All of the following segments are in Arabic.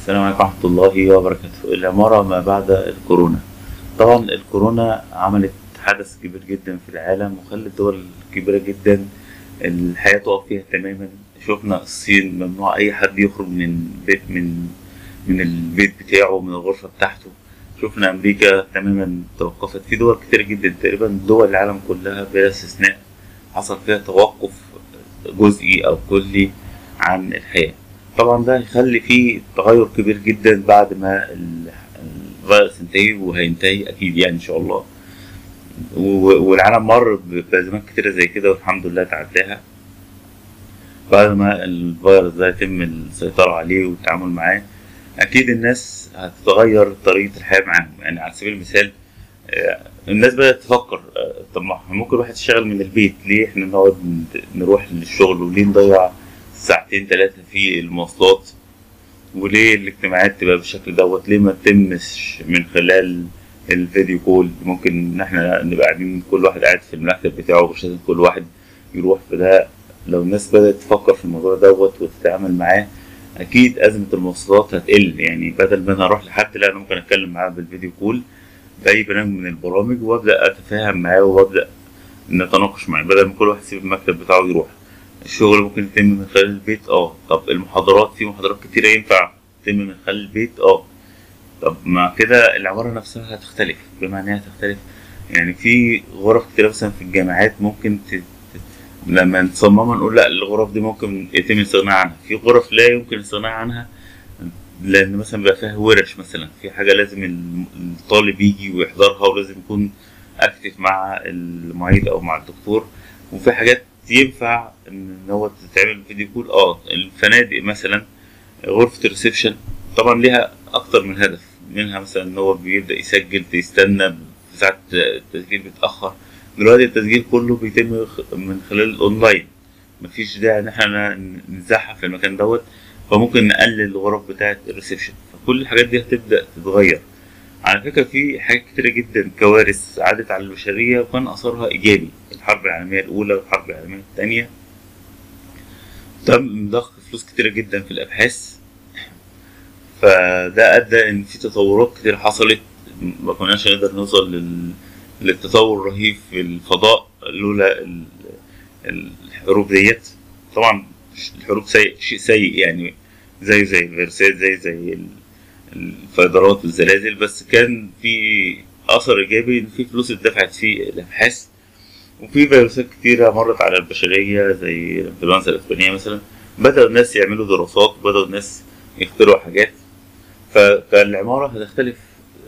السلام عليكم ورحمة الله وبركاته. العمارة ما بعد الكورونا. طبعا الكورونا عملت حدث كبير جدا في العالم وخلت دول كبيرة جدا الحياة تقف فيها تماما. شفنا الصين ممنوع أي حد يخرج من بيت من من البيت بتاعه من الغرفة بتاعته. شفنا أمريكا تماما توقفت. في دول كتير جدا تقريبا دول العالم كلها بلا استثناء حصل فيها توقف جزئي أو كلي عن الحياة. طبعا ده هيخلي فيه تغير كبير جدا بعد ما ال- الفيروس ينتهي وهينتهي أكيد يعني إن شاء الله. والعالم مر بأزمات كتيرة زي كده والحمد لله تعداها. بعد ما الفيروس ده يتم السيطرة عليه والتعامل معاه أكيد الناس هتتغير طريقة الحياة معاهم. يعني على سبيل المثال آه، الناس بدأت تفكر آه، طب ما ممكن الواحد يشتغل من البيت ليه إحنا نقعد نروح للشغل وليه نضيع ساعتين ثلاثة في المواصلات وليه الاجتماعات تبقى بالشكل دوت؟ ليه ما تتمش من خلال الفيديو كول؟ ممكن ان إحنا نبقى قاعدين كل واحد قاعد في المكتب بتاعه مش لازم كل واحد يروح في ده. لو الناس بدأت تفكر في الموضوع دوت وتتعامل معاه أكيد أزمة المواصلات هتقل. يعني بدل ما أنا أروح لحد لا أنا ممكن أتكلم معاه بالفيديو كول بأي برنامج من البرامج وأبدأ أتفاهم معاه وأبدأ نتناقش معاه بدل ما كل واحد يسيب المكتب بتاعه يروح الشغل ممكن يتم من خلال البيت آه. طب المحاضرات في محاضرات كتيرة ينفع تتم من خلال البيت؟ آه. طب ما كده العمارة نفسها هتختلف إنها هتختلف. يعني في غرف كتيرة مثلا في الجامعات ممكن ت... ت- لما نصممها نقول لا الغرف دي ممكن يتم الاستغناء عنها. في غرف لا يمكن الاستغناء عنها لأن مثلا بيبقى فيها ورش مثلا في حاجة لازم الطالب يجي ويحضرها ولازم يكون active مع المعيد أو مع الدكتور وفي حاجات ينفع إن هو تتعمل video call آه الفنادق مثلا غرفة ال reception طبعا ليها أكتر من هدف منها مثلا إن هو بيبدأ يسجل يستنى ساعة التسجيل بيتأخر. دلوقتي التسجيل كله بيتم من خلال الأونلاين. مفيش داعي إن إحنا نزحف في المكان دوت فممكن نقلل الغرف بتاعة الريسبشن. فكل الحاجات دي هتبدأ تتغير. على فكرة في حاجات كتيرة جدا. كوارث عادت على البشرية وكان أثرها إيجابي. الحرب العالمية الأولى والحرب العالمية الثانية. تم ضخ فلوس كتيرة جدا في الأبحاث. فده أدى إن في تطورات كتير حصلت. ما كناش نقدر نوصل لل... للتطور الرهيب في الفضاء لولا ال... الحروب ديت. طبعا الحروب سيء شيء سيء يعني. زي زي الفيروسات زي زي. الفيضانات والزلازل بس كان في اثر إيجابي إن في فلوس اتدفعت في الأبحاث وفي فيروسات كتيرة مرت على البشرية زي الإنفلونزا الإسبانية مثلا. بدأوا الناس يعملوا دراسات بدأوا الناس يخترعوا حاجات. فالعمارة هتختلف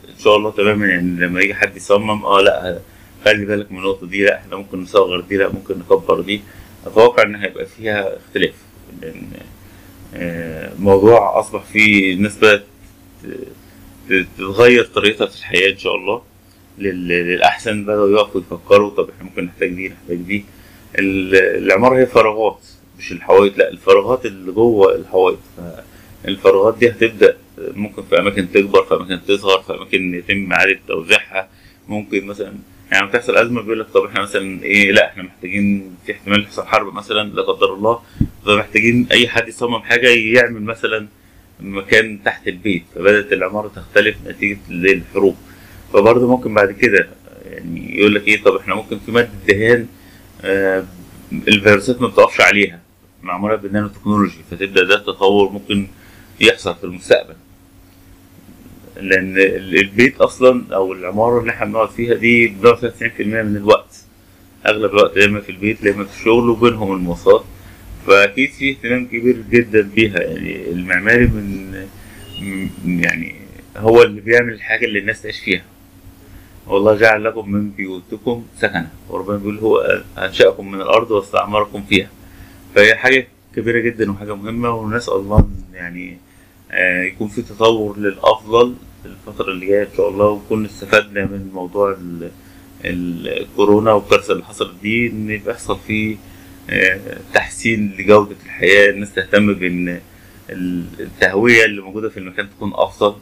إن شاء الله تماما يعني لما يجي حد يصمم آه لأ خلي بالك من النقطة دي لأ إحنا ممكن نصغر دي لأ ممكن نكبر دي. أتوقع إن هيبقى فيها اختلاف لأن آه، الموضوع أصبح فيه الناس بدأت تتغير طريقتها في الحياة إن شاء الله لل- للأحسن بدأوا يقفوا يفكروا طب إحنا ممكن نحتاج دي نحتاج دي ال- العمارة هي فراغات مش الحوايط لا الفراغات اللي جوه الحوايط الفراغات دي هتبدأ ممكن في أماكن تكبر في أماكن تصغر في أماكن يتم إعادة توزيعها. ممكن مثلا يعني لما تحصل أزمة بيقول لك طب إحنا مثلا إيه لا إحنا محتاجين في احتمال يحصل حرب مثلا لا قدر الله فمحتاجين أي حد يصمم حاجة يعمل مثلا مكان تحت البيت فبدأت العمارة تختلف نتيجة الحروب. فبرضه ممكن بعد كده يعني يقول لك إيه طب إحنا ممكن في مادة دهان آه الفيروسات ما بتقفش عليها معمولة بالنانو تكنولوجي فتبدأ ده تطور ممكن يحصل في المستقبل. ال- البيت أصلا أو العمارة اللي إحنا بنقعد فيها دي بنقعد فيها 90% من الوقت. أغلب الوقت يا إما في البيت يا إما في الشغل وبينهم المواصلات. فأكيد في اهتمام كبير جدا بيها. يعني المعماري من يعني هو اللي بيعمل الحاجة اللي الناس تعيش فيها. والله جعل لكم من بيوتكم سكنا وربنا بيقول هو أنشأكم من الأرض واستعمركم فيها. فهي حاجة كبيرة جدا وحاجة مهمة ونسأل الله يعني آه، يكون في تطور للأفضل الفترة اللي جاية إن شاء الله. ونكون استفدنا من موضوع ال- ال- الكورونا والكارثة اللي حصلت دي إن يبقى يحصل فيه تحسين لجودة الحياة الناس تهتم بإن ال- التهوية اللي موجودة في المكان تكون أفضل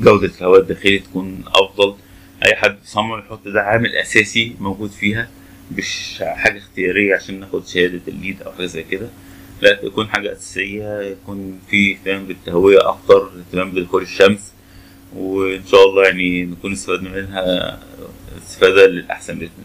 جودة الهواء الداخلي تكون أفضل. أي حد يصمم يحط ده عامل أساسي موجود فيها مش حاجة اختيارية عشان ناخد شهادة الليد أو حاجة زي كده. لا تكون حاجة أساسية يكون في اهتمام بالتهوية أكتر اهتمام بدخول الشمس. وإن شاء الله يعني نكون استفدنا منها استفادة للأحسن بإذن الله.